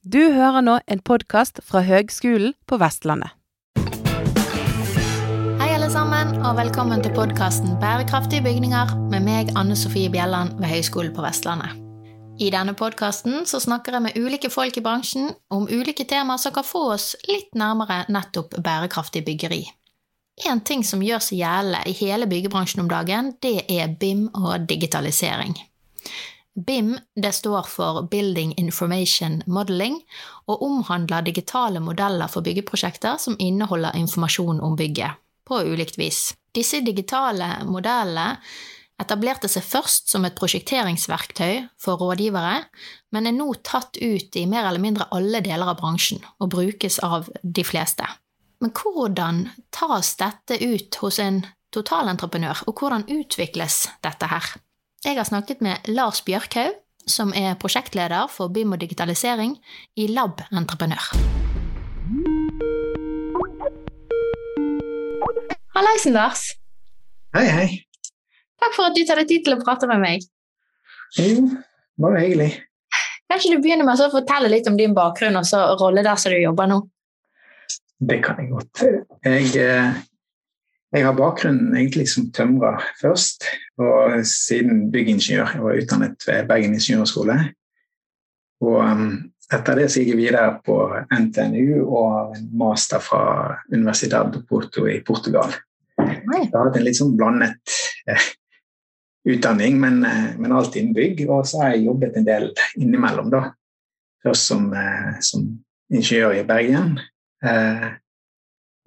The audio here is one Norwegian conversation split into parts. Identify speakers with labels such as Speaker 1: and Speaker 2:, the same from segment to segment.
Speaker 1: Du hører nå en podkast fra Høgskolen på Vestlandet.
Speaker 2: Hei alle sammen, og velkommen til podkasten Bærekraftige bygninger med meg, Anne Sofie Bjelland ved Høgskolen på Vestlandet. I denne podkasten snakker jeg med ulike folk i bransjen om ulike temaer som kan få oss litt nærmere nettopp bærekraftig byggeri. En ting som gjør seg gjeldende i hele byggebransjen om dagen, det er BIM og digitalisering. BIM det står for Building Information Modeling og omhandler digitale modeller for byggeprosjekter som inneholder informasjon om bygget, på ulikt vis. Disse digitale modellene etablerte seg først som et prosjekteringsverktøy for rådgivere, men er nå tatt ut i mer eller mindre alle deler av bransjen og brukes av de fleste. Men hvordan tas dette ut hos en totalentreprenør, og hvordan utvikles dette her? Jeg har snakket med Lars Bjørkhaug, som er prosjektleder for BIM og digitalisering i Lab Entreprenør. Hallaisen, Lars.
Speaker 3: Hei, hei.
Speaker 2: Takk for at du tar deg tid til å prate med meg.
Speaker 3: Jo, bare hyggelig.
Speaker 2: Kanskje du begynner med å fortelle litt om din bakgrunn og så rolle der som du jobber nå?
Speaker 3: Det kan jeg godt. Jeg eh, jeg har bakgrunn egentlig som tømrer først, og siden byggingeniør. Jeg var utdannet ved Bergen ingeniørskole. Og um, etter det så gikk jeg videre på NTNU og en master fra Universidad de Porto i Portugal. Jeg har hatt en litt sånn blandet eh, utdanning, men, eh, men alt innen bygg. Og så har jeg jobbet en del innimellom, da. Først som, eh, som ingeniør i Bergen. Eh,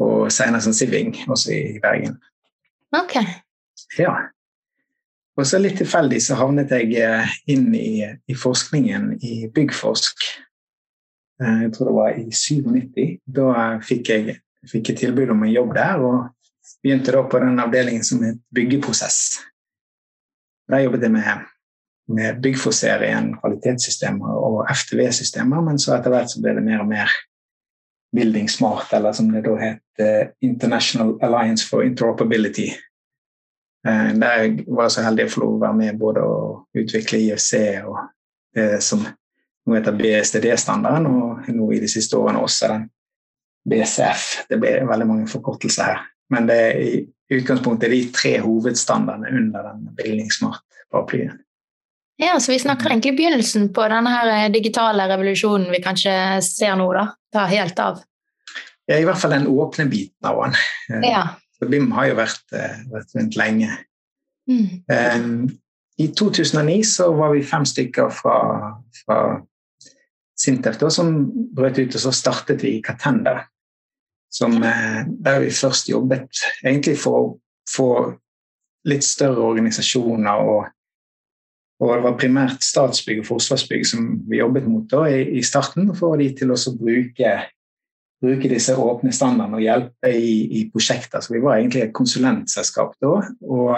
Speaker 3: og senere som Siving, også i Bergen.
Speaker 2: Ok.
Speaker 3: Ja. Og så litt tilfeldig så havnet jeg eh, inn i, i forskningen i Byggforsk. Eh, jeg tror det var i 97. Da fikk jeg, fikk jeg tilbud om en jobb der, og begynte da på den avdelingen som het byggeprosess. Der jobbet jeg med, med byggforserien, kvalitetssystemer og FTV-systemer, men så etter hvert så ble det mer og mer Building Smart, eller som det da het International Alliance for Interoperability. Eh, der jeg var så heldig å få lov å være med både å utvikle IFC og det som nå heter BSDD-standarden, og nå i de siste årene også den BCF. Det ble veldig mange forkortelser her. Men det er i utgangspunktet de tre hovedstandardene under den Building Smart-paraplyen.
Speaker 2: Ja, så Vi snakker egentlig begynnelsen på denne her digitale revolusjonen vi kanskje ser nå. da ta helt av?
Speaker 3: Ja, I hvert fall den åpne biten av den.
Speaker 2: Eh, ja.
Speaker 3: Så BIM har jo vært, eh, vært rundt lenge. Mm. Um, I 2009 så var vi fem stykker fra, fra Sintef da, som brøt ut, og så startet vi i Katenda. Som, der vi først jobbet egentlig for å få litt større organisasjoner og og det var primært Statsbygg og Forsvarsbygg som vi jobbet mot da, i, i, starten, for å få de til å bruke, bruke, disse åpne standardene og hjelpe i, i, prosjekter. Så vi var egentlig et konsulentselskap da. Og,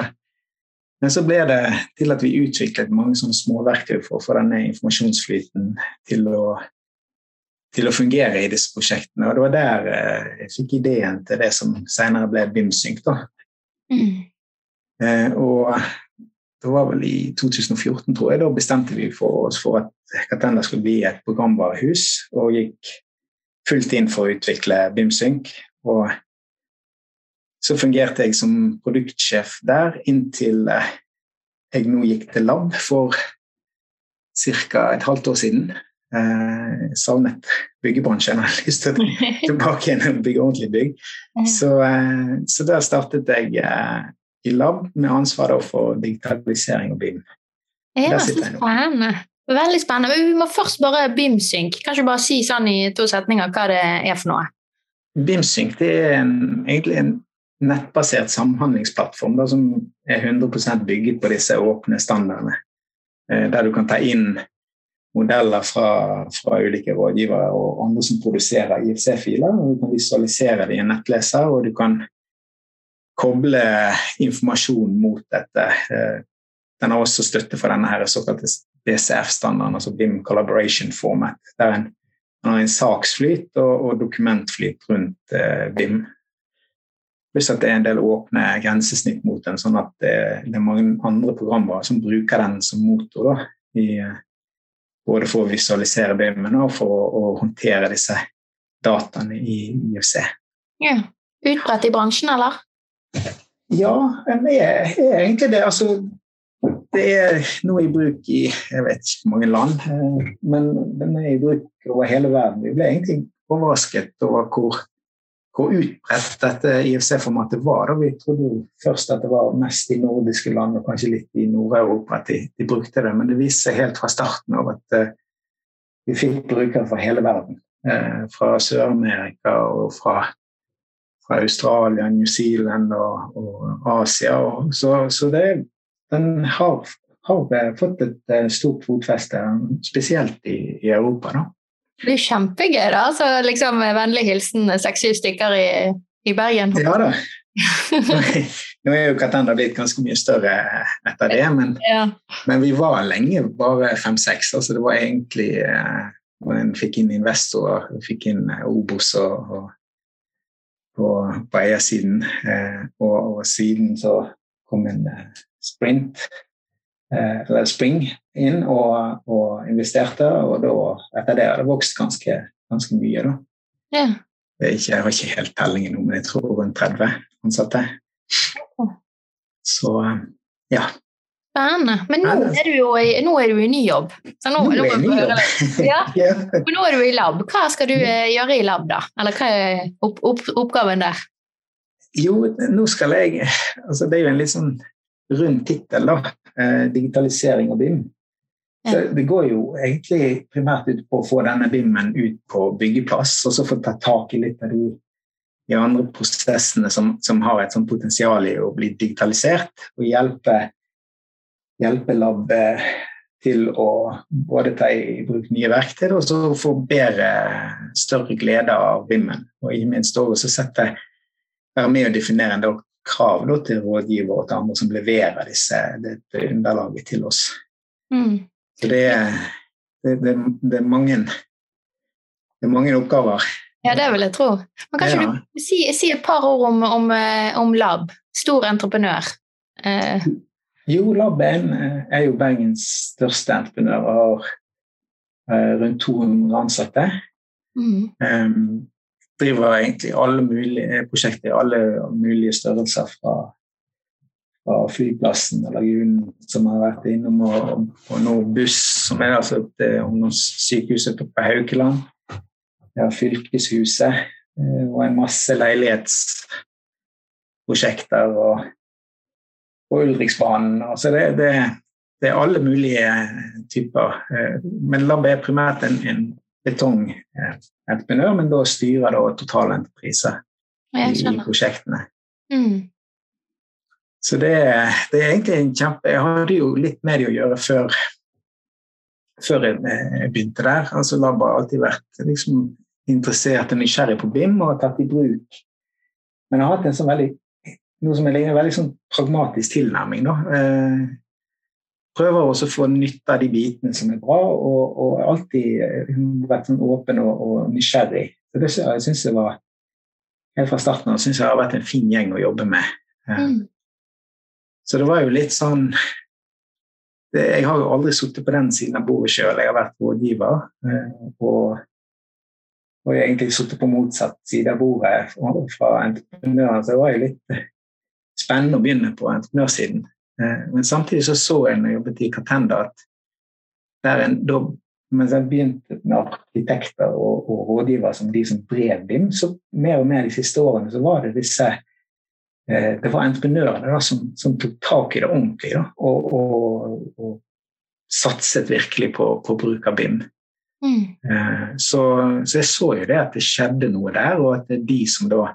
Speaker 3: men så ble det til at vi utviklet mange sånne småverktøy for å få denne informasjonsflyten til å, til å fungere i disse prosjektene. Og det var der eh, jeg fikk ideen til det som senere ble BIMSync. da. Mm. Eh, og det var vel i 2014, tror jeg, da bestemte vi for oss for at Katenda skulle bli et programvarehus, og gikk fullt inn for å utvikle BIMSync. Og så fungerte jeg som produktsjef der inntil eh, jeg nå gikk til lab for ca. et halvt år siden. Eh, savnet byggebransjen. Jeg har lyst til å tilbake igjen og bygge ordentlig bygg. Så, eh, så der startet jeg eh, i lab med ansvar for digitalisering og BIM.
Speaker 2: Ja, så spennende. Veldig spennende. Vi må først bare BIM-synk. Kan ikke bare si sånn i to setninger hva det er for noe?
Speaker 3: BIM-synk er en, egentlig en nettbasert samhandlingsplattform da, som er 100% bygget på disse åpne standardene. Eh, der du kan ta inn modeller fra, fra ulike rådgivere og andre som produserer IFC-filer. og Du kan visualisere det i en nettleser, og du kan koble informasjon mot dette. Eh, den har også støtte for denne her såkalte BCF-standarden, altså BIM Collaboration Format. Der en, har en saksflyt og, og dokumentflyt rundt eh, BIM. Pluss at det er en del åpne grensesnitt mot den, sånn at det, det er mange andre programmer som bruker den som motor da, i, både for å visualisere BIM-en og for å, å, håndtere disse dataene i IFC.
Speaker 2: Ja. Utbredt i bransjen, eller?
Speaker 3: Ja, det er, er egentlig det. Altså, det er noe i bruk i jeg vet ikke hvor mange land, eh, men den er i bruk over hele verden. Vi ble egentlig overrasket over hvor, hvor utbredt dette IFC-formatet var. Vi trodde jo først at det var mest i nordiske land og kanskje litt i Nord-Europa at de, de, brukte det, men det viste seg helt fra starten av at uh, vi fikk brukere fra hele verden. Uh, fra Sør-Amerika og fra, fra, Australia, New Zealand og, og Asia. Og, så, så det den har, har fått et eh, stort fotfeste, spesielt i, i Europa. da.
Speaker 2: Det blir kjempegøy, da. Så liksom Vennlig hilsen seks-syv stykker i, i, Bergen.
Speaker 3: Ja da. Nå er jo Katenda blitt ganske mye større etter det, men, ja. men vi var lenge bare fem-seks. Altså det var egentlig eh, En fikk inn investorer, fikk inn eh, Obos og, og på, på eiersiden. og, og, siden så kom en sprint, eh, eller spring, inn og, og, investerte. Og da, etter det har det vokst ganske, ganske mye. da.
Speaker 2: Ja.
Speaker 3: Ikke, jeg har ikke helt tellingen nå, men jeg tror rundt 30 ansatte. Så ja.
Speaker 2: Spennende. Men nå er, du jo i, nå er du i ny jobb. Så nå, nå, er, nå, ja. nå er du i lab. Hva skal du eh, gjøre i lab, da? Eller hva er opp, opp, oppgaven der?
Speaker 3: Jo, nå skal jeg altså Det er jo en litt sånn rund tittel, eh, digitalisering av BIM. Så det går jo egentlig primært ut på å få denne BIM-en ut på byggeplass, og så få ta tak i litt av de, de andre prosessene som, som har et sånt potensial i å bli digitalisert, og hjelpe, hjelpe lab til å både ta i bruk nye verktøy og så få bedre, større glede av BIM-en. Og ikke minst også sette, være med å definere en krav da, til rådgiver og til andre som leverer disse, dette underlaget til oss. Mm. Så det det, det, det, er mange, det er mange oppgaver.
Speaker 2: Ja, det vil jeg tro. Men Kanskje ja. du si, si, et par ord om, om, eh, om Lab, stor entreprenør? Eh.
Speaker 3: Jo, Lab er, er, jo Bergens største entreprenør og har eh, rundt 200 ansatte. Mm. Um, driver egentlig alle mulige prosjekter i alle mulige størrelser. Fra, fra flyplassen og lagunen som har vært innom, og, og nå buss, som er altså til ungdomssykehuset på Haukeland. Ja, fylkeshuset eh, og en masse leilighetsprosjekter og, og Ulriksbanen. Altså det, det, det, er alle mulige typer. Eh, men Lab er primært en, en betongentreprenør, men da styrer da totalentrepriser i, i prosjektene. Mm. Så det, det, er egentlig en kjempe Jeg hadde jo litt med det å gjøre før, før jeg eh, begynte der. Altså Lab har alltid vært liksom, interessert og nysgjerrig på BIM og tatt i bruk. Men jeg har hatt en sånn veldig, noe som er en veldig sånn pragmatisk tilnærming. Da. Eh, prøver også å få nytte av de bitene som er bra, og, og alltid eh, vært sånn åpen og, og nysgjerrig. Så det jeg synes jeg var Helt fra starten av syns jeg har vært en fin gjeng å jobbe med. Mm. Så det var jo litt sånn det, Jeg har jo aldri sittet på den siden av bordet sjøl, jeg har vært rådgiver. Eh, og, og jeg egentlig sittet på motsatt side av bordet fra entreprenøren, så det var jo litt spennende å begynne på entreprenørsiden. Eh, men samtidig så, så jeg når jeg jobbet i Katenda, at en, da, mens jeg begynte med arkitekter og, og rådgivere som de som drev BIM, så mer og mer de siste årene så var det disse eh, det var entreprenørene da, som, som, tok tak i det ordentlig da, og, og, og, satset virkelig på, på bruk av BIM. Mm. Eh, så, så, jeg så jo det at det skjedde noe der, og at det er de som da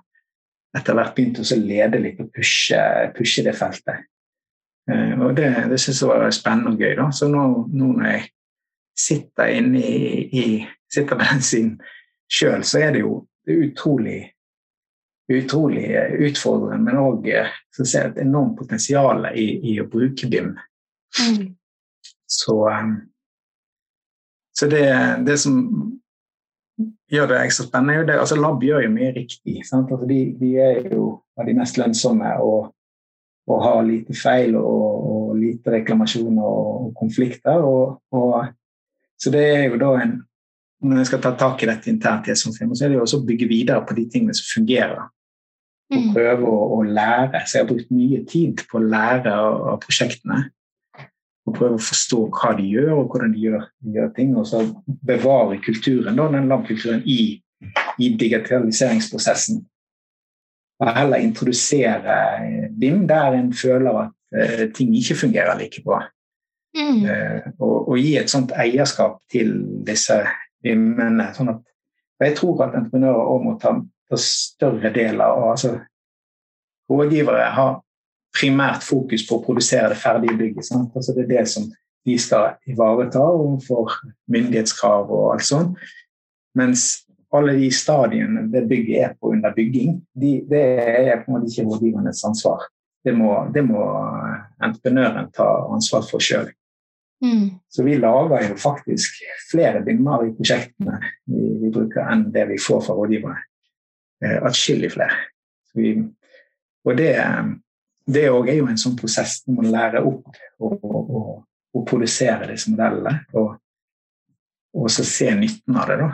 Speaker 3: etter hvert begynte å lede litt og pushe, pushe det feltet. Eh, og det, det syns jeg var spennende og gøy. Da. Så nå, nå når jeg sitter inne i, i sitter den siden sjøl, så er det jo det utrolig, utrolig utfordrende, men òg et enormt potensial i, i, å bruke BIM. Mm. Så, eh, så det, det, som gjør det ekstra spennende, det altså Lab gjør jo mye riktig. Altså de, de, er jo av de mest lønnsomme. og og har lite feil og, og lite reklamasjoner og konflikter. Og, Så det er jo da en Når jeg skal ta tak i dette internt, i et sånt firma, så er det jo også å bygge videre på de tingene som fungerer. Og
Speaker 2: Mm.
Speaker 3: prøve å, å lære. Så jeg har brukt mye tid på å lære av, av prosjektene. Og prøve å forstå hva de gjør, og hvordan de gjør, de gjør ting. Og så bevare kulturen, da, den lab-kulturen i, i digitaliseringsprosessen. Og heller introdusere BIM der en føler at uh, ting ikke fungerer like bra.
Speaker 2: Mm.
Speaker 3: Uh, og, og gi et sånt eierskap til disse BIM-ene. Sånn at, jeg tror at entreprenører òg må ta, ta større deler av altså, Rådgivere har primært fokus på å produsere det ferdige bygget. Sant? Altså, det er det som de skal ivareta overfor myndighetskrav og alt sånt. Mens alle de stadiene det bygget er på under bygging, de, det er på en måte ikke rådgivernes ansvar. Det må, det må entreprenøren ta ansvar for sjøl.
Speaker 2: Mm.
Speaker 3: Så vi lager jo faktisk flere bimmer i prosjektene vi, vi bruker enn det vi får fra rådgivere. Eh, Atskillig flere. Så vi, og det, det òg er jo en sånn prosess. Du må lære opp og produsere disse modellene. Og, og så se nytten av det, da.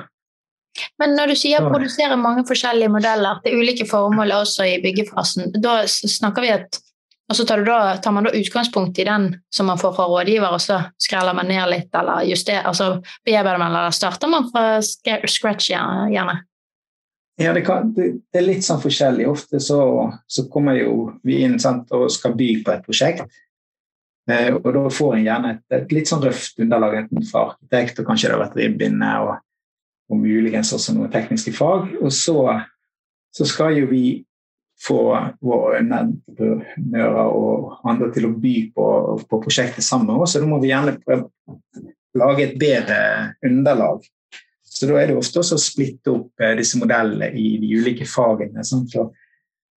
Speaker 2: Men når du sier produsere mange forskjellige modeller til ulike formål også i byggefasen, da snakker vi at og så tar, du da, tar man da utgangspunkt i den som man får fra rådgiver, og så skreller man ned litt, eller justerer, altså bearbeider man, eller starter man fra scratch gjerne?
Speaker 3: Ja, det, kan, det, det er litt sånn forskjellig. Ofte så, så kommer jo vi inn sant, og skal by på et prosjekt. Eh, og da får en gjerne et, et litt sånn røft underlag enten fra arkitekt, og kanskje det har vært ribbinne, og, og muligens også noen tekniske fag. Og så, så skal jo vi få våre entreprenører og andre til å by på, på prosjektet sammen med oss, så da må vi gjerne prøve å lage et bedre underlag. Så da er det ofte også å splitte opp eh, disse modellene i de ulike fagene. Så,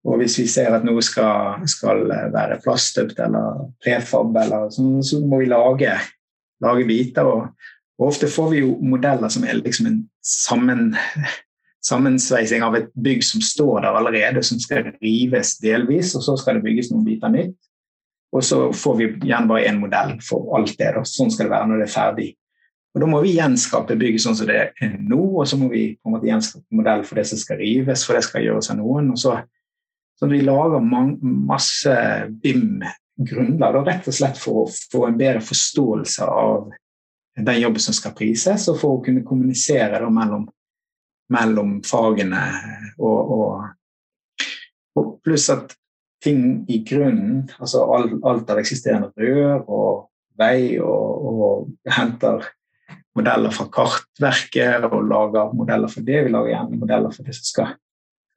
Speaker 3: og hvis vi ser at noe skal, skal være plaststøpt eller prefab, eller sånn, så må vi lage, lage biter. Og, og ofte får vi jo modeller som er liksom en sammen, sammensveising av et bygg som står der allerede, som skal rives delvis, og så skal det bygges noen biter nytt. Og så får vi gjerne bare én modell for alt det. Da. Sånn skal det være når det er ferdig. Og Da må vi gjenskape bygget sånn som det er nå, og så må vi på en måte gjenskape modell for det som skal rives, for det skal gjøres av noen. og så Sånn vi lager masse BIM-grunnlag, rett og slett for å få en bedre forståelse av den jobben som skal prises, og for å kunne kommunisere da, mellom, mellom fagene. Og, og, og pluss at ting i grunnen, altså alt, alt av eksisterende rør og vei, og, og henter modeller fra kartverket og lager modeller for det. Vi lager gjerne modeller for det som skal,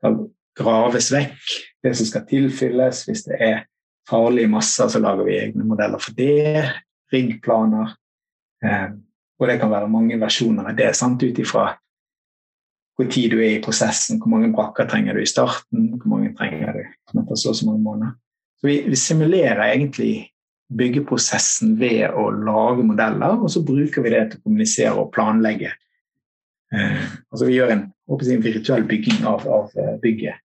Speaker 3: skal graves vekk, det som skal tilfylles. Hvis det er farlige masser, så lager vi egne modeller for det. Riggplaner. Eh, og det kan være mange versjoner av det, ut ifra hvor tid du er i prosessen, hvor mange brakker trenger du i starten, hvor mange trenger du etter så og så mange måneder. Så vi, vi simulerer egentlig byggeprosessen ved å lage modeller, og så bruker vi det til å kommunisere og planlegge. Eh, altså vi gjør en, jeg, en virtuell bygging av, av eh, bygget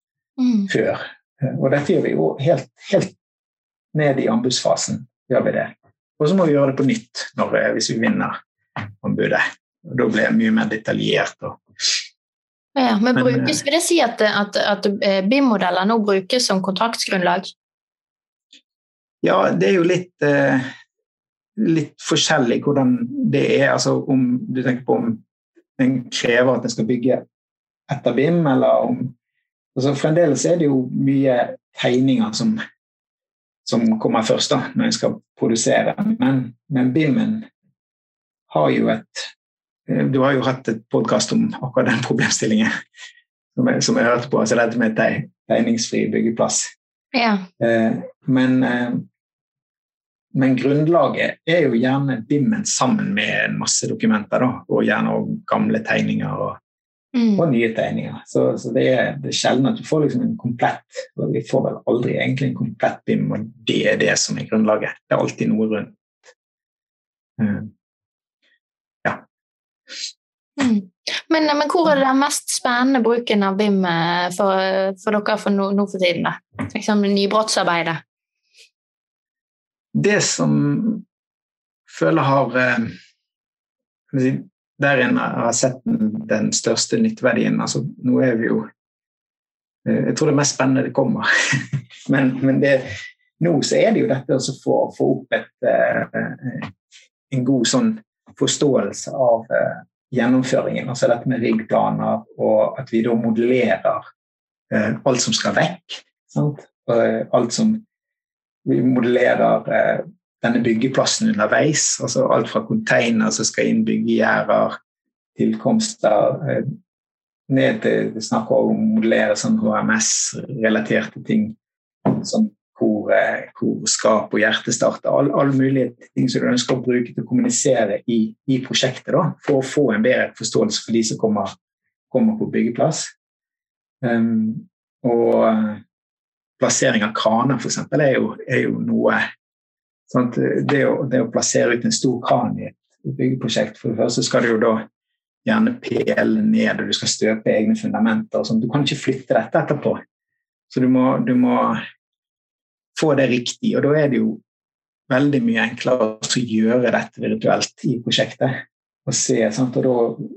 Speaker 2: Mm.
Speaker 3: før. Eh, Og dette gjør vi jo helt, helt ned i anbudsfasen. gjør vi det. Og så må vi gjøre det på nytt når, eh, hvis vi vinner anbudet. Og da blir det mye mer detaljert. Og,
Speaker 2: Ja, men,
Speaker 3: Men,
Speaker 2: brukes, vil det si at, at, at BIM-modeller nå brukes som kontraktsgrunnlag?
Speaker 3: Ja, det er jo litt, eh, litt forskjellig hvordan det er. Altså om du tenker på om en krever at en skal bygge etter BIM, eller om altså Fremdeles er det jo mye tegninger som, som kommer først da, når en skal produsere. Men, men BIM-en har jo et eh, Du har jo hatt et podkast om akkurat den problemstillingen som jeg, som jeg hørte på. altså Dette med teg, tegningsfri byggeplass.
Speaker 2: Ja.
Speaker 3: Eh, men, eh, men grunnlaget er jo gjerne BIM-en sammen med en masse dokumenter, da, og gjerne også gamle tegninger og,
Speaker 2: Mm.
Speaker 3: og nye tegninger. Så, så det, er, det er sjelden at du får liksom en komplett og Vi får vel aldri egentlig en komplett BIM, og det er det som er grunnlaget. Det er alltid noe rundt. ja
Speaker 2: Mm. Men, men hvor er den mest spennende bruken av BIM eh, for, for dere for nå, nå for tiden? da? Liksom nybrottsarbeidet?
Speaker 3: Det som føler har eh, der en har sett den største nytteverdien. Altså, nå er vi jo eh, Jeg tror det mest spennende det kommer. men, men det, nå så er det jo dette å få, få, opp et, uh, en god sånn forståelse av uh, gjennomføringen. Altså dette med riggplaner, og at vi da modellerer alt som skal vekk. Sant? alt som Vi modellerer denne byggeplassen underveis. altså Alt fra container som skal inn, byggegjerder, tilkomster eh, ned til vi snakker om å modellere sånn HMS-relaterte ting som hvor, eh, hvor skap og hjertestarter. Alle all mulige ting som du ønsker å bruke til å kommunisere i, i prosjektet da, for å få en bedre forståelse for de som kommer, kommer på byggeplass. Um, og eh, plassering av kraner, f.eks., er, er jo noe sant? det, å, det, å, plassere ut en stor kran i et byggeprosjekt For det første skal du jo da gjerne pele ned, og du skal støpe egne fundamenter. Sånn. Du kan ikke flytte dette etterpå. Så du må, du må få det riktig. Og da er det jo veldig mye enklere å gjøre dette virtuelt i prosjektet. Og se, sant? Og da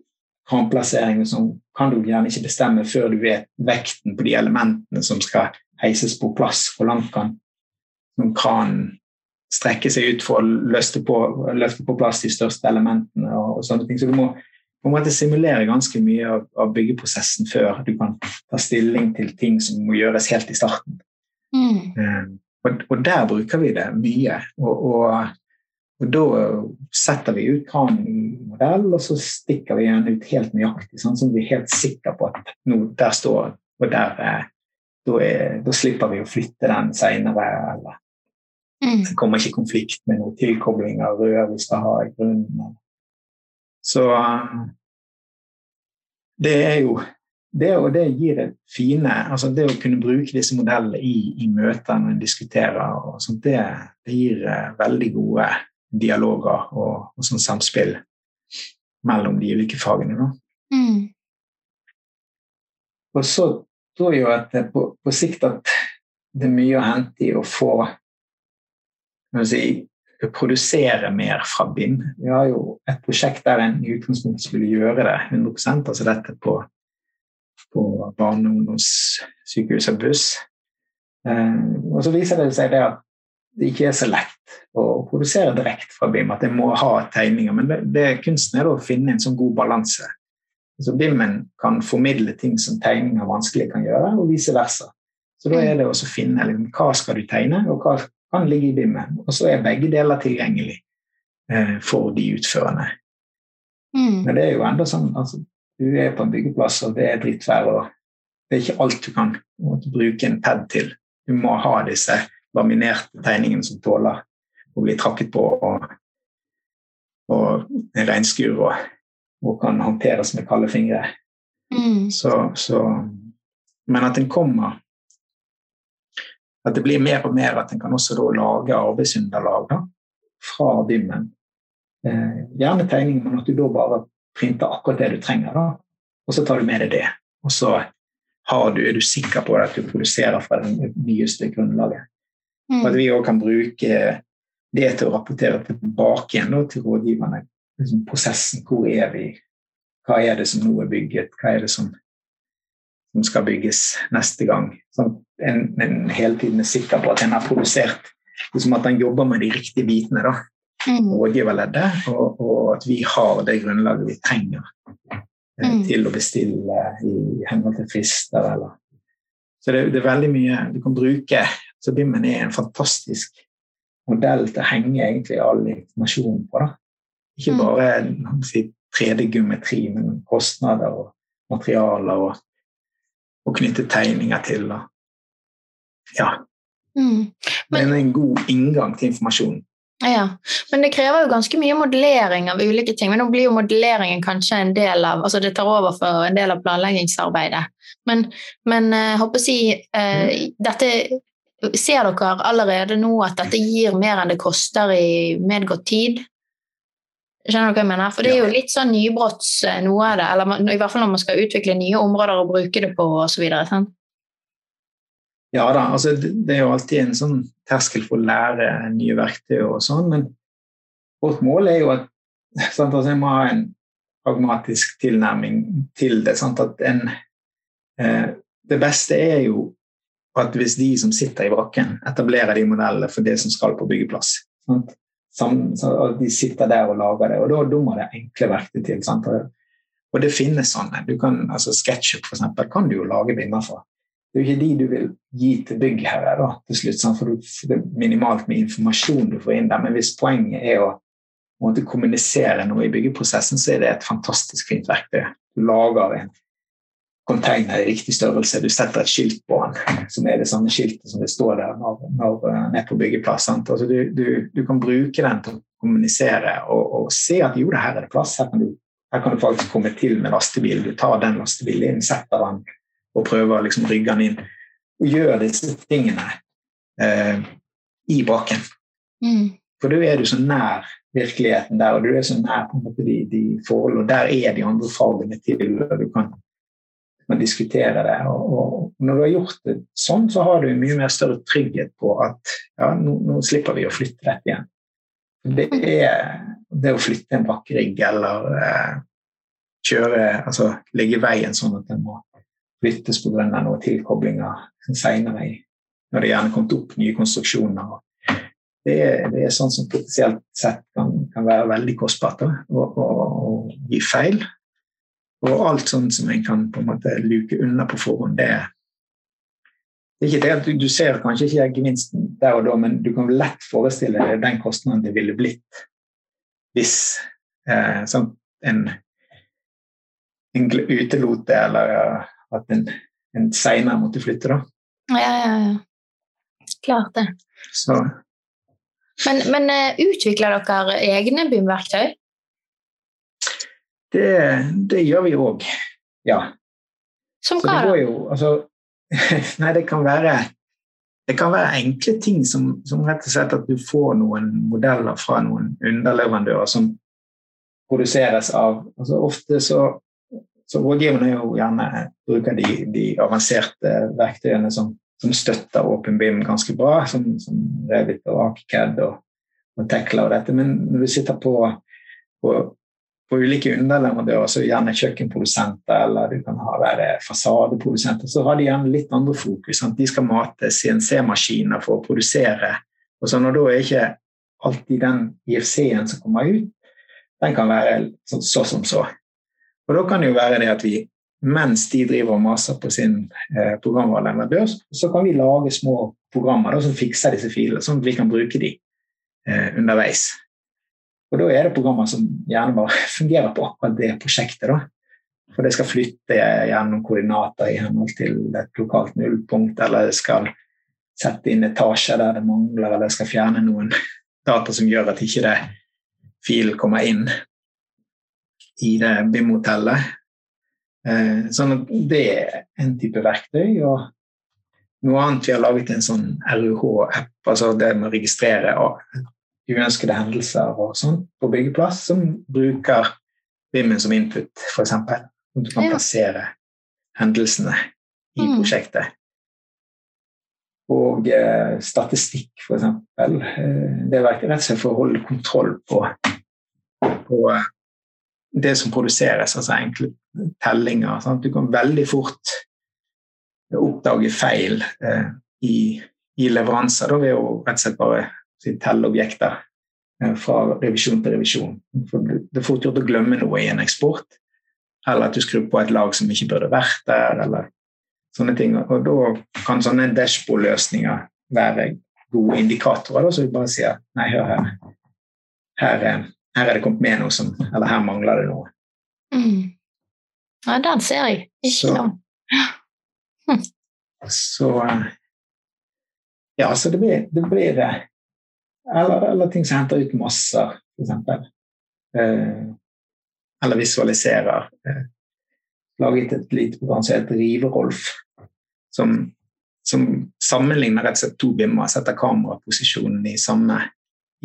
Speaker 3: kranplasseringen som kan du gjerne ikke bestemme før du vet vekten på de elementene som skal heises på plass. Hvor langt kan kranen strekke seg ut for å løfte på, løfte på plass de største elementene. og, og sånne ting. Så du må på en måte simulere ganske mye av, av, byggeprosessen før du kan ta stilling til ting som må gjøres helt i starten. Mm. Um, og, og, der bruker vi det mye. Og, og, og, da setter vi ut kranen i modell, og så stikker vi den ut helt nøyaktig, sånn som vi er helt sikre på at nå, der står og der eh, da, er, da, slipper vi å flytte den seinere. Eller Mm. Det kommer ikke konflikt med noen tilkobling av rør vi skal ha i grunnen. Så det er jo det, og det gir det fine altså Det å kunne bruke disse modellene i, i møter når en diskuterer, og sånt, det, det, gir eh, veldig gode dialoger og, og sånn samspill mellom de ulike fagene. Mm. Og så tror jo at på, på sikt at det er mye å hente i å få si, produsere mer fra BIM. Vi har jo et prosjekt der en i utgangspunktet skulle gjøre det 100 altså dette på, på barne- og ungdomssykehus og buss. Eh, og så viser det seg det at det ikke er så lett å produsere direkte fra BIM, at jeg må ha tegninger. Men det, det kunsten er å finne en sånn god balanse. Altså BIM-en kan formidle ting som tegninger vanskelig kan gjøre, og vice versa. Så da er det å finne liksom, hva skal du tegne, og hva kan ligge i BIM-en. Og så er begge deler tilgjengelig eh, for de utførende. Mm. Men det er jo enda sånn altså, Du er på en byggeplass, og det er drittvær, og det er ikke alt du kan bruke en pad til. Du må ha disse laminerte tegningene som tåler å bli trakket på, og, og regnskur og, og, kan håndteres med kalde fingre. Mm. Så, så, men at en kommer at det blir mer og mer at en kan også lage arbeidsunderlag da, fra BIM-en. Eh, gjerne tegning, men at du da bare printer akkurat det du trenger. Da. Og så tar du med deg det. Og så du, er du sikker på at du produserer fra det nyeste grunnlaget. Mm. At vi òg kan bruke det til å rapportere tilbake igjen da, til rådgiverne. Liksom prosessen. Hvor er vi? Hva er det som nå er bygget? Hva er det som som skal bygges neste gang. Sånn en, en, hele tiden er sikker på at en har produsert liksom At en jobber med de riktige bitene. da, mm. rådgiverleddet, og, og, at vi har det grunnlaget vi trenger eh, mm. til å bestille i henhold til frister. Eller. Så det, det, er veldig mye du kan bruke. Så BIM-en er en fantastisk modell til å henge egentlig all informasjon på. da. Ikke mm. bare si, 3D-geometri, men kostnader og materialer og og knytte tegninger til. Og, ja. Mm. Men, er en god inngang til informasjonen.
Speaker 2: Ja, Men det krever jo ganske mye modellering av ulike ting. Men nå blir jo modelleringen kanskje en del av altså det tar over for en del av planleggingsarbeidet. Men, men jeg eh, håper å si eh, mm. dette Ser dere allerede nå at dette gir mer enn det koster i medgått tid? Skjønner du hva jeg mener? For det er jo litt sånn nybrotts eh, noe av det, eller i hvert fall når man skal utvikle nye områder og bruke det på osv.
Speaker 3: Ja da, altså det er jo alltid en sånn terskel for å lære nye verktøy og sånn, men vårt mål er jo at sant? Altså, jeg må ha en pragmatisk tilnærming til det. Sant? At en, eh, det beste er jo at hvis de som sitter i brakken, etablerer de modellene for det som skal på byggeplass sant? De sitter der og lager det, og da, da må det enkle verktøy til. Sant? Og det finnes sånne. Du kan, altså SketchUp for eksempel, kan du jo lage binder fra. Det er jo ikke de du vil gi til byggherre til slutt, sant? for det er minimalt med informasjon du får inn der. Men hvis poenget er å måtte kommunisere noe i byggeprosessen, så er det et fantastisk fint verktøy. Du lager en container i riktig størrelse, du setter et skilt på den som er det samme skiltet som det står der når, når er på byggeplass. Altså, du, du, du, kan bruke den til å kommunisere og, og, se at jo, det her er det plass. Her kan, du, her kan du faktisk komme til med lastebil. Du tar den lastebilen inn, setter den og prøver å liksom rygge den inn. Og gjør disse tingene eh, i baken. Mm. For da er du så nær virkeligheten der, og du er så nær på en måte de, de forholdene. og der er de andre fagene til. og Du kan, kan diskuterer det. Og, og, når du har gjort det sånn, så har du mye mer større trygghet på at ja, nå, nå slipper vi å flytte dette igjen. Det er det å flytte en bakkerigg eller eh, kjøre, altså legge veien sånn at den må flyttes pga. noen tilkoblinger senere, når det gjerne kommet opp nye konstruksjoner. Det er, det er sånn som potensielt sett kan, kan være veldig kostbart å gi feil. Og alt sånn som en kan på en måte luke unna på forhånd, det er det er ikke det at du, du ser kanskje ikke gevinsten der og da, men du kan lett forestille deg den kostnaden det ville blitt hvis eh, sånn, en, en utelot det, eller at en, en seinere måtte flytte, da.
Speaker 2: Ja, ja, ja. Klart det.
Speaker 3: Så.
Speaker 2: Men, men uh, utvikler dere egne BIM-verktøy?
Speaker 3: Det, det, gjør vi òg, ja.
Speaker 2: Som hva da?
Speaker 3: Altså, nei, det kan være det kan være enkle ting som, som, rett og slett at du får noen modeller fra noen underleverandører som produseres av altså Ofte så så rådgiverne jo gjerne bruker de, de avanserte verktøyene som, som støtter OpenBIM ganske bra, som, som Revit og ArchiCAD og, og Tekla og dette. Men når du sitter på, på, på ulike underleverandører, så gjerne kjøkkenprodusenter eller du kan ha være fasadeprodusenter, så har de gjerne litt andre fokus. Sant? De skal mate CNC-maskiner for å produsere. Og så når da er ikke alltid den IFC-en som kommer ut, den kan være så, så som så. Og Da kan det jo være det at vi, mens de driver og maser på sin eh, programvareleverandør, så kan vi lage små programmer da, som fikser disse filene, sånn at vi kan bruke de eh, underveis. Og Da er det programmer som gjerne bare fungerer på akkurat det prosjektet. da. For det skal flytte gjennom koordinater i henhold til et lokalt nullpunkt, eller det skal sette inn etasjer der det mangler, eller det skal fjerne noen data som gjør at ikke det filen kommer inn i det BIM-hotellet. Eh, sånn at det er en type verktøy. og noe annet vi har laget en sånn RUH-app, altså det med å registrere uønskede hendelser og sånn på byggeplass, som bruker BIM-en som input, f.eks. Du kan plassere hendelsene i mm. prosjektet. Og eh, statistikk, f.eks. Eh, det er rett og slett for å holde kontroll på, på det som produseres, altså enkle tellinger. Sant? Du kan veldig fort oppdage feil eh, i, i, leveranser da, ved å rett og slett bare si, telle objekter eh, fra revisjon til revisjon. For det er fort gjort å glemme noe i en eksport, eller at du skrur på et lag som ikke burde vært der, eller sånne ting. Og da kan sånne dashbord-løsninger være gode indikatorer, da, så vi bare sier nei, hør her. Her, her er det kommet med noe som Eller her mangler det noe.
Speaker 2: Mm. Ja, den ser jeg. Ikke så,
Speaker 3: Hm. Så Ja, så det blir, det blir eller, eller, ting som henter ut masser, f.eks. Eh, eller visualiserer. Eh, laget et lite program som heter Riverolf, som, som sammenligner rett og slett to bimmer, setter kameraposisjonen i samme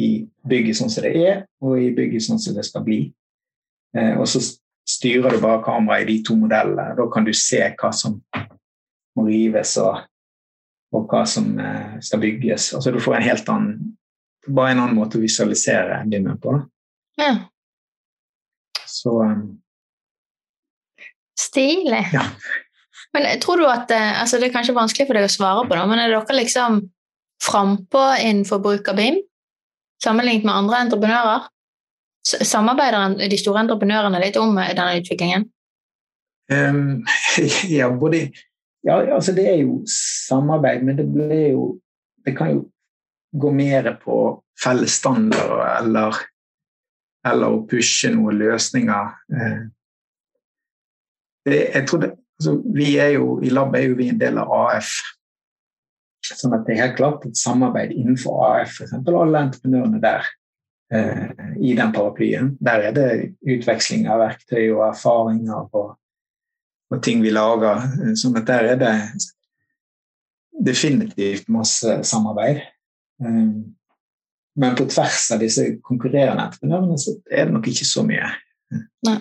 Speaker 3: i bygget sånn som det er, og i bygget sånn som det skal bli. Eh, og så styrer du bare kameraet i de to modellene. Da kan du se hva som må rives, og, og hva som eh, skal bygges. Altså Du får en helt annen bare en annen måte å visualisere dimmen på.
Speaker 2: Ja.
Speaker 3: Så um,
Speaker 2: Stilig.
Speaker 3: Ja.
Speaker 2: Men tror du at altså Det er kanskje vanskelig for deg å svare på det, men er dere liksom frampå innenfor bruk av BIM sammenlignet med andre entreprenører? Samarbeider de store entreprenørene litt om denne utviklingen?
Speaker 3: Um, ja, både ja, altså det er jo samarbeid, men det blir jo Det kan jo gå mer på felles standarder eller, eller å pushe noen løsninger. Eh, det, jeg tror det, altså, vi er jo, I lab er jo vi en del av AF. Sånn at det er helt klart et samarbeid innenfor AF, f.eks. alle entreprenørene der eh, i den paraplyen. Der er det utveksling av verktøy og erfaringer og, og ting vi lager. Sånn at der er det definitivt masse samarbeid. Eh, men på tvers av disse konkurrerende entreprenørene så er det nok ikke så mye.
Speaker 2: Nei. Nei.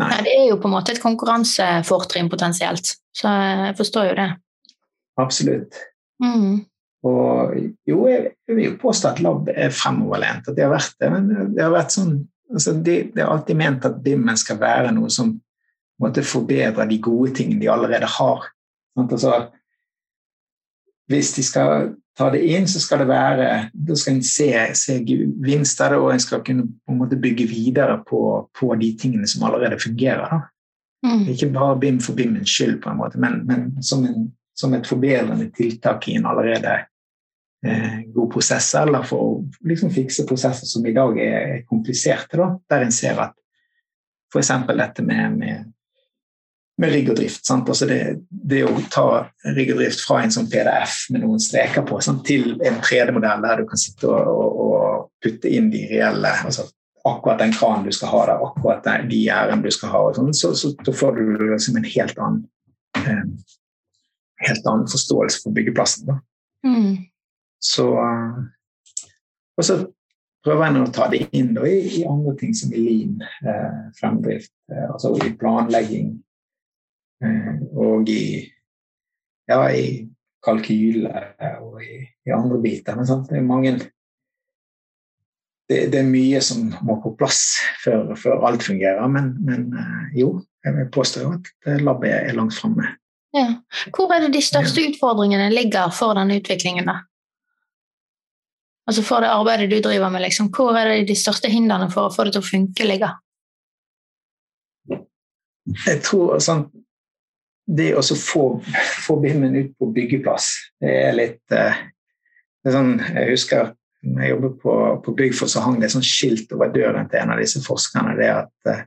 Speaker 2: Nei det er jo på en måte et konkurransefortrinn potensielt, så jeg forstår jo det.
Speaker 3: Absolutt.
Speaker 2: Mm.
Speaker 3: Og jo, jeg, vil jo påstå at lab er fremoverlent, at det har vært det. Men det har vært sånn altså det, de er alltid ment at BIM-en skal være noe som måtte forbedre de gode tingene de allerede har. Altså, hvis de skal ta det inn, så skal det være Da skal en se, se det, og en skal kunne på en måte bygge videre på, på de tingene som allerede fungerer. Mm. Ikke bare BIM for BIMens skyld, på en måte, men, men som, en, som, et forbedrende tiltak i en allerede eh, god prosess, eller for å liksom fikse prosesser som i dag er kompliserte, da, der en ser at f.eks. dette med, med med rigg og drift. Altså det, det, å ta rigg og drift fra en sånn PDF med noen streker på, sant? til en 3D-modell der du kan sitte og, og, og, putte inn de reelle altså Akkurat den kranen du skal ha der, akkurat de gjerdene du skal ha, sånt, så, så, så, får du liksom en helt annen, eh, helt annen forståelse for byggeplassen.
Speaker 2: Mm.
Speaker 3: Så Og så prøver en å ta det inn da, i, i, andre ting som i lean eh, fremdrift, eh, altså i planlegging, Eh, og i, ja, i kalkyle og i, i, andre biter. Men sant? det er mange det, det, er mye som må på plass før, før alt fungerer. Men, men, eh, jo, jeg vil påstå at labbet er langt framme.
Speaker 2: Ja. Hvor er det de største utfordringene ligger for denne utviklingen? da? Altså For det arbeidet du driver med, liksom, hvor er det de største hindrene for å få det til å funke, ligger?
Speaker 3: Jeg tror sånn, det å få, få BIM-en ut på byggeplass, det er litt eh, det er sånn, Jeg husker når jeg jobbet på, på Byggfoss, så hang det et sånn skilt over døren til en av disse forskerne. det at eh,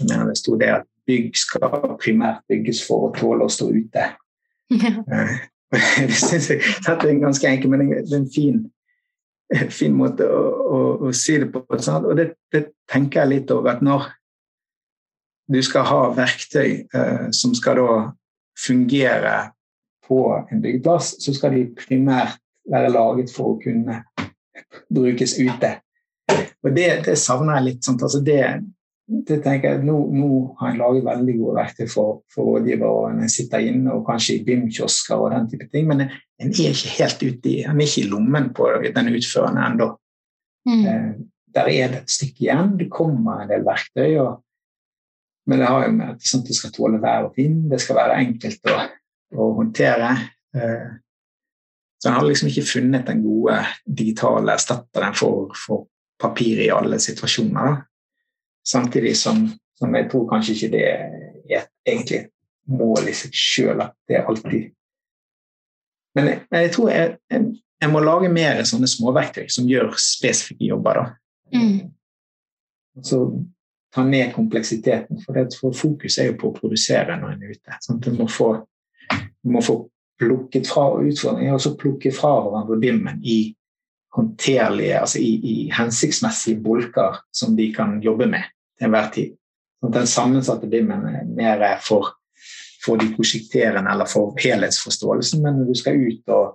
Speaker 3: jeg mener det sto det at bygg skal primært bygges for å tåle å stå ute. Ja. Eh, det syns jeg det er ganske enkelt, men det er en fin, fin måte å, å, å, si det på. Og det, det, tenker jeg litt over at når du skal ha verktøy eh, som skal da fungere på en byggeplass, så skal de primært være laget for å kunne brukes ute. Og det, det savner jeg litt. Altså det, det, tenker jeg, nå, nå, har jeg laget veldig gode verktøy for, for rådgivere når jeg sitter inne og kanskje i BIM-kiosker og den type ting, men en er ikke helt ute i, en er ikke i lommen på den utførende ennå. Mm. Eh, der er det et stykke igjen. Det kommer en del verktøy. og men det har jo med at sånn, det skal tåle vær og vind, det skal være enkelt å, å håndtere. Eh, så en har liksom ikke funnet den gode digitale erstatteren for, for papir i alle situasjoner. Da. Samtidig som, som, jeg tror kanskje ikke det er egentlig et mål i seg sjøl at det er alltid Men jeg, jeg tror jeg, jeg, jeg, må lage mer sånne småverktøy som gjør spesifikke jobber.
Speaker 2: da. Mm.
Speaker 3: Så ta ned kompleksiteten. For, det, for fokus er jo på å produsere når en er ute. Sånn du, må få, du må få plukket fra utfordringer, og så plukke fra hverandre dimmen i håndterlige, altså i, i, hensiktsmessige bolker som de kan jobbe med til enhver tid. Sånn den sammensatte dimmen er mer for, for de prosjekterende eller for helhetsforståelsen, men når du skal ut og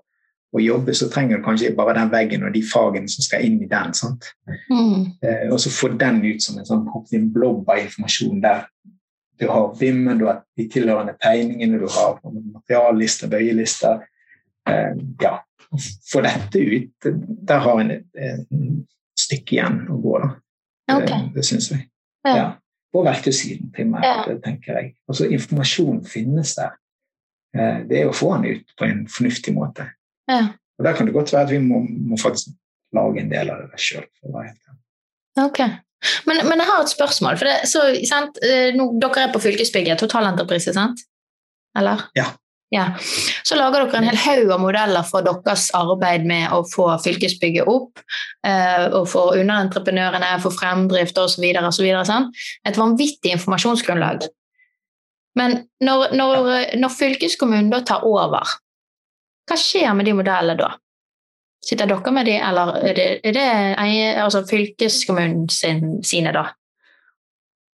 Speaker 3: å jobbe, så trenger du kanskje bare den veggen og de fagene som skal inn i den.
Speaker 2: Mm.
Speaker 3: Eh, og så få den ut som en sånn en blobb av informasjon der du har BIM-en, du har de tilhørende tegningene, du har materiallister, bøyelister. Eh, ja, få dette ut. Der har en et, et stykke igjen å gå, da.
Speaker 2: Okay.
Speaker 3: Det, det syns jeg.
Speaker 2: Ja. ja.
Speaker 3: på verktøysiden primært, ja. tenker jeg. Altså Informasjon finnes der. Eh, det er å få den ut på en fornuftig måte.
Speaker 2: Ja.
Speaker 3: Og Der kan det godt være at vi må, må faktisk lage en del av det sjøl.
Speaker 2: Ok. Men, men, jeg har et spørsmål. for det, så, eh, Nå, Dere er på fylkesbygget, totalentreprise, sant? Eller?
Speaker 3: Ja.
Speaker 2: ja. Så lager dere en hel haug av modeller for deres arbeid med å få fylkesbygget opp. Eh, og for underentreprenørene, for fremdrift osv. Sånn. Et vanvittig informasjonsgrunnlag. Men når, når, når fylkeskommunen da tar over, hva skjer med de modellene da? Sitter dere med de, eller er det, er det altså fylkeskommunen sin, sine, da?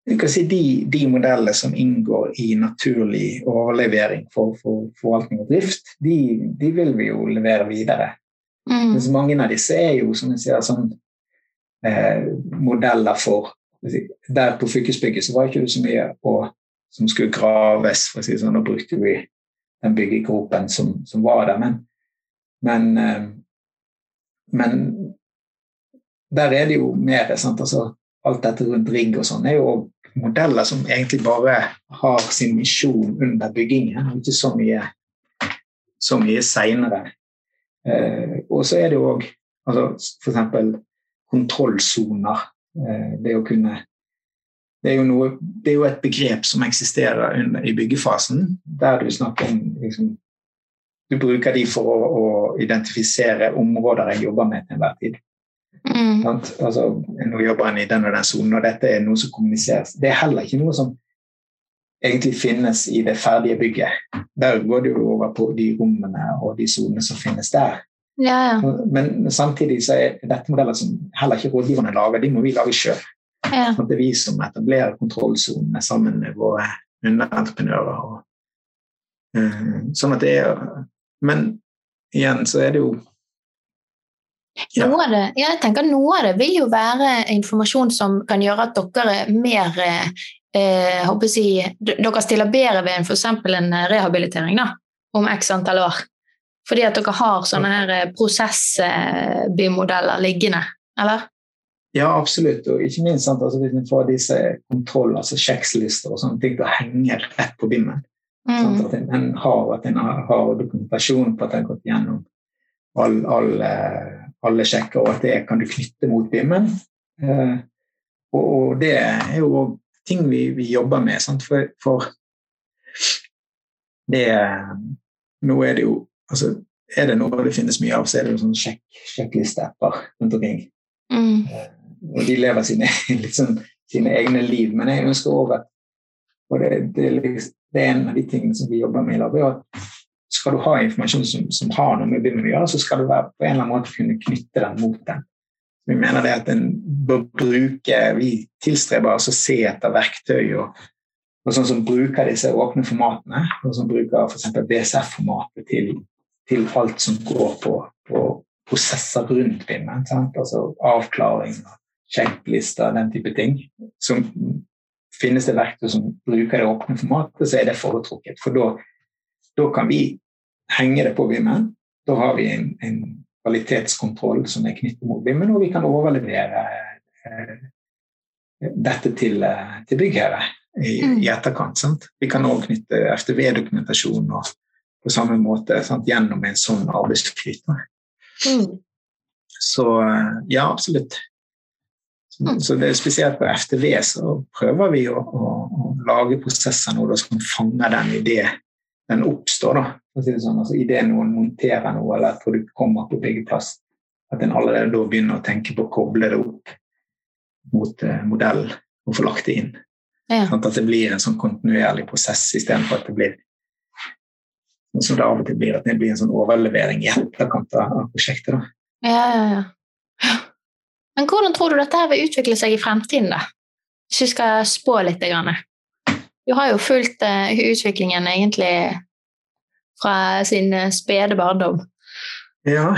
Speaker 3: Du kan si de, de, modellene som inngår i naturlig overlevering for, for forvaltning og drift, de, de, vil vi jo levere videre. Mm. Mens mange av disse er jo som jeg sier, sånn, eh, modeller for Der på fylkesbygget så var ikke så mye å, som skulle graves, for å si sånn. Da brukte vi den byggegropen som, som var der. Men, men eh, men der er det jo mer? Altså, Alt dette rundt rigg og sånn er jo modeller som egentlig bare har sin misjon under byggingen, ikke så mye, så mye seinere. Eh, og så er det jo òg altså, f.eks. kontrollsoner. Eh, det å kunne det er, noe, det er, jo et begrep som eksisterer under, i byggefasen, der du snakker om liksom, du bruker de for å, å, identifisere områder jeg jobber med til enhver tid. Mm. Altså, nå jobber en i den og den sonen, og dette er noe som kommuniseres. Det er heller ikke noe som egentlig finnes i det ferdige bygget. Der går det jo over på de rommene og de sonene som finnes der.
Speaker 2: Ja, ja.
Speaker 3: Men samtidig så er dette modeller som heller ikke rådgiverne lager, de må vi lage sjøl.
Speaker 2: Ja.
Speaker 3: Det er vi som etablerer kontrollsonene sammen med våre underentreprenører. Og, uh, sånn at det er men igjen så er det jo
Speaker 2: ja. Noe av det, jeg tenker Noe av det vil jo være informasjon som kan gjøre at dere er mer eh, jeg, Dere stiller bedre ved f.eks. en rehabilitering da, om x antall år. Fordi at dere har sånne her prosessbimodeller prosessbymodeller liggende, eller?
Speaker 3: Ja, absolutt. Og ikke minst sant, altså, hvis vi får disse kontrollene, altså sjekklister og sånne ting til å henge rett på BIM-en, Mm. Sånn at en, har, at en har, dokumentasjon på at en har gått gjennom all, all, alle sjekker, og at det kan du knytte mot BIM-en. Eh, og, og, det er jo ting vi, vi jobber med. For, for, det Nå er det jo altså, Er det noe det finnes mye av, så er det jo sånn sjekk, sjekklisteapper rundt omkring.
Speaker 2: Mm.
Speaker 3: Og de lever sine, liksom, sine egne liv. Men jeg ønsker at og det, det, det, er en av de tingene som vi jobber med i lag. Skal du ha informasjon som, som har noe med BIM å gjøre, så skal du være på en eller annen måte kunne knytte den mot den. Vi mener det at en bør bruke Vi tilstreber oss å se etter verktøy og, og sånn som bruker disse åpne formatene, og som bruker f.eks. BSF-formatet til, til, alt som går på, på prosesser rundt BIM. Altså avklaring, sjekklister, den type ting. Som finnes det verktøy som bruker det åpne formatet, så er det foretrukket. For da kan vi henge det på Vimmen. Da har vi en, en kvalitetskontroll som er knyttet mot Vimmen, og vi kan overlevere eh, dette til, eh, til byggherre i, mm. i, etterkant. Sant? Vi kan òg knytte FTV-dokumentasjon på samme måte sant? gjennom en sånn arbeidsflyt. Mm. Så eh, ja, absolutt. Mm. Så det er spesielt på FTV så prøver vi å, å, å lage prosesser nå da, som fanger den idé den oppstår. da, for å si det sånn, altså Idet noen monterer noe eller et produkt kommer på byggeplass, at en allerede da begynner å tenke på å koble det opp mot eh, modellen og få lagt det inn.
Speaker 2: Ja.
Speaker 3: Sånn at det blir en sånn kontinuerlig prosess istedenfor at det blir sånn som det av og til blir, at det blir en sånn overlevering i etterkant av prosjektet. da.
Speaker 2: Ja, ja, ja. Men hvordan tror du dette her vil utvikle seg i fremtiden, da? Hvis vi skal spå litt. Du har jo fulgt uh, utviklingen egentlig fra sin uh, spede barndom.
Speaker 3: Ja.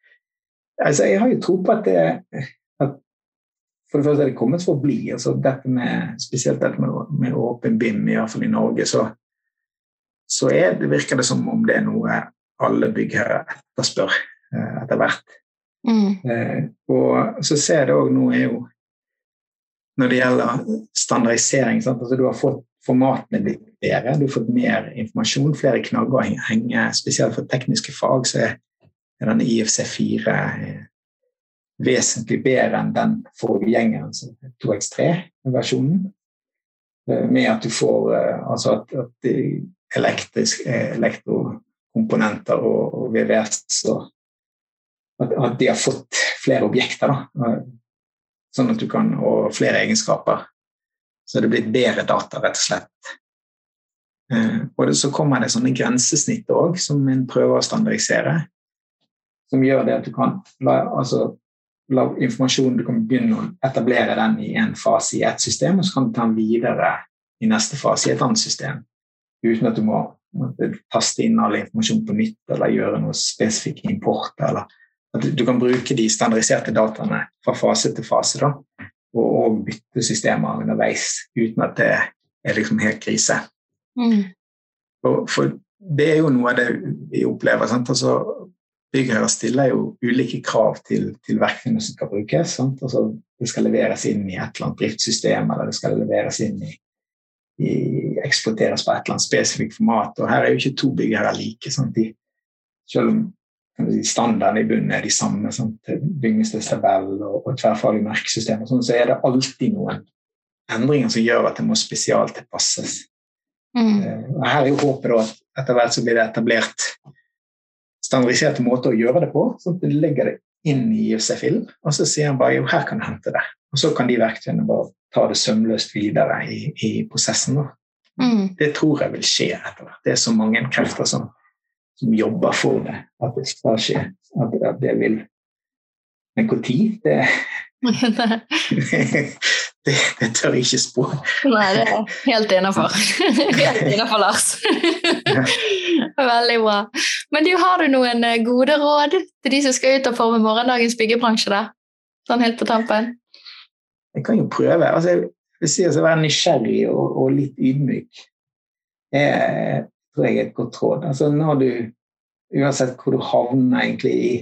Speaker 3: altså, jeg har jo tro på at det at For det første er det kommet for å bli. Altså, dette med, spesielt dette med, med åpen BIM, iallfall i Norge, så, så er, det virker det som om det er noe alle byggherrer etterspør uh, etter hvert.
Speaker 2: Mm.
Speaker 3: Eh, og så ser jeg det òg nå er jo når det gjelder standardisering. Altså, du har fått formatene blitt bedre, du har fått mer informasjon, flere knagger å. Spesielt for tekniske fag så er denne IFC4 eh, vesentlig bedre enn den forgjengeren, 2X3-versjonen. Eh, med at du får altså at, at elektrisk, elektrokomponenter og, og VVS og at, at, de har fått flere objekter. Da. Sånn at du kan, og flere egenskaper. Så det blitt bedre data, rett og slett. Eh, og så kommer det sånne grensesnitt òg, som en prøver å standardisere. Som gjør det at du kan la, altså, la informasjonen Du kan begynne å etablere den i en fase i ett system, og så kan du ta den videre i neste fase i et annet system. Uten at du må taste inn all informasjon på nytt eller gjøre noe spesifikk import. Eller at du kan bruke de standardiserte dataene fra fase til fase. da og, og bytte systemer underveis uten at det er liksom helt krise. Mm. For, for, det er jo noe av det vi opplever. Sant? Altså, Byggherrer stiller jo ulike krav til, til verktøyene som skal brukes. Altså, det skal leveres inn i et eller annet driftssystem, eller det skal leveres inn i, i eksporteres på et eller annet spesifikt format. Og her er jo ikke to byggherrer like. Sant? De, selv om standarden i bunnen er de samme, bygningstabell og, og tverrfaglig merkesystem, sånn, så er det alltid noen endringer som gjør at det må spesialtilpasses. Mm. Uh, her er jo håpet da, at etter hvert så blir det etablert standardiserte måter å gjøre det på. sånn at Du legger det inn i IFC-film, og så sier han bare jo, her kan du hente det. Og så kan de verktøyene bare ta det sømløst videre i, i prosessen. Mm. Det tror jeg vil skje etter hvert. Det er så mange krefter som som jobber for det, at det skal skje. At, at det vil Men når? Det, det, det, tør jeg ikke spå.
Speaker 2: Nei, det er helt innafor. helt innafor, Lars. Veldig bra. Men du, har du noen eh, gode råd til de som skal ut og forme morgendagens byggebransje? da? Sånn helt på tampen?
Speaker 3: Jeg kan jo prøve. Altså, jeg vil si å være nysgjerrig og, og litt ydmyk. Jeg, tror jeg er et godt råd. Altså når du, Uansett hvor du havner egentlig i,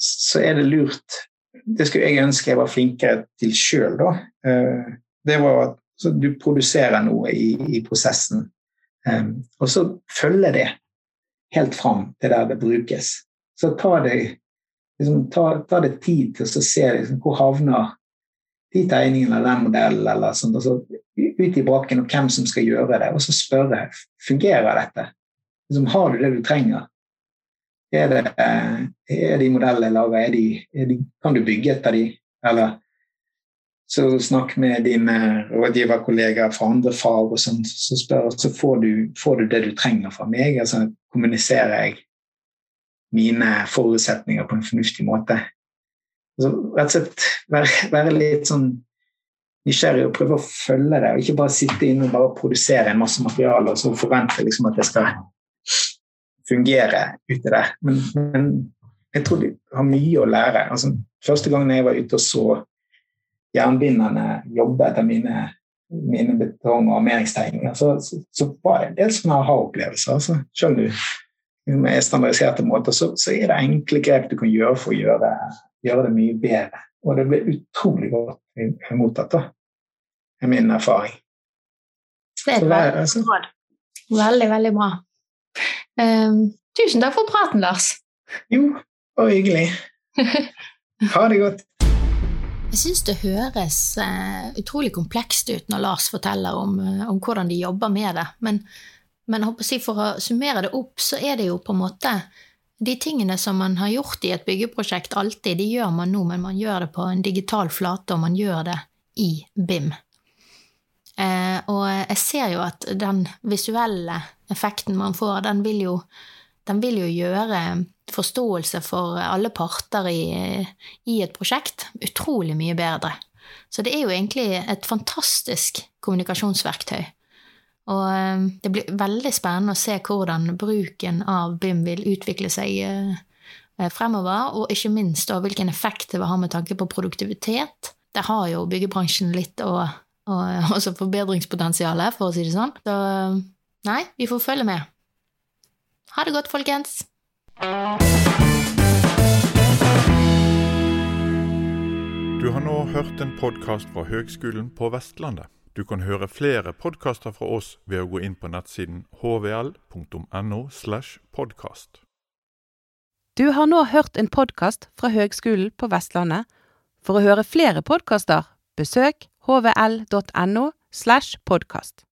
Speaker 3: så er det lurt Det skulle jeg ønske jeg var flinkere til sjøl, da. Eh, det var at du produserer noe i, i prosessen, eh, og så følger det helt fram til der det brukes. Så ta det, liksom, ta, ta det tid til å se liksom, hvor havner de tegningene eller den modellen eller sånt, altså, ut i brakken og hvem som skal gjøre det, og så spørre fungerer dette. Liksom, har du det du trenger? Er, det, er de modellene jeg kan du bygge etter de? Eller så snakk med dine rådgiverkollegaer fra andre fag, og sånn, så, spør, så får, du, får, du, det du trenger fra meg. altså Kommuniserer jeg mine forutsetninger på en fornuftig måte? Altså, rett og slett være, være, litt sånn nysgjerrig og prøve å følge det, og ikke bare sitte inne og bare produsere en masse materiale og så forvente liksom, at det skal fungere ute der. Men, men, jeg tror de har mye å lære. Altså, første gangen jeg var ute og så jernbinderne jobbe etter mine, mine betong- og armeringstegninger, så, så, så, var det en del sånne aha-opplevelser. Altså, selv om du med standardiserte måter, så, så, er det enkle grep du kan gjøre for å gjøre gjøre det mye bedre. Og det blir utrolig godt mottatt, da, er min erfaring.
Speaker 2: Det er et altså. Veldig, veldig bra. Um, tusen takk for praten, Lars.
Speaker 3: Jo, og hyggelig. Ha det godt.
Speaker 2: Jeg syns det høres uh, utrolig komplekst ut når Lars forteller om, uh, om hvordan de jobber med det. Men, men si, for å summere det opp, så er det jo på en måte de tingene som man har gjort i et byggeprosjekt alltid, de gjør man nå, men man gjør det på en digital flate, og man gjør det i BIM. Eh, og jeg ser jo at den visuelle effekten man får, den vil jo, den vil jo gjøre forståelse for alle parter i, i et prosjekt utrolig mye bedre. Så det er jo egentlig et fantastisk kommunikasjonsverktøy. Og ehm, det blir veldig spennende å se hvordan bruken av BIM vil utvikle seg eh, eh, fremover, og ikke minst da hvilken effekt det vil ha med tanke på produktivitet. Det har jo byggebransjen litt og, og også forbedringspotensialet, for å si det sånn. Så nei, vi får følge med. Ha det godt, folkens!
Speaker 4: Du har nå hørt en podkast fra Høgskolen på Vestlandet. Du kan høre flere podkaster fra oss ved å gå inn på nettsiden hvl.no. slash podkast.
Speaker 1: Du har nå hørt en podkast fra Høgskolen på Vestlandet. For å høre flere podkaster, besøk hvl.no slash podkast.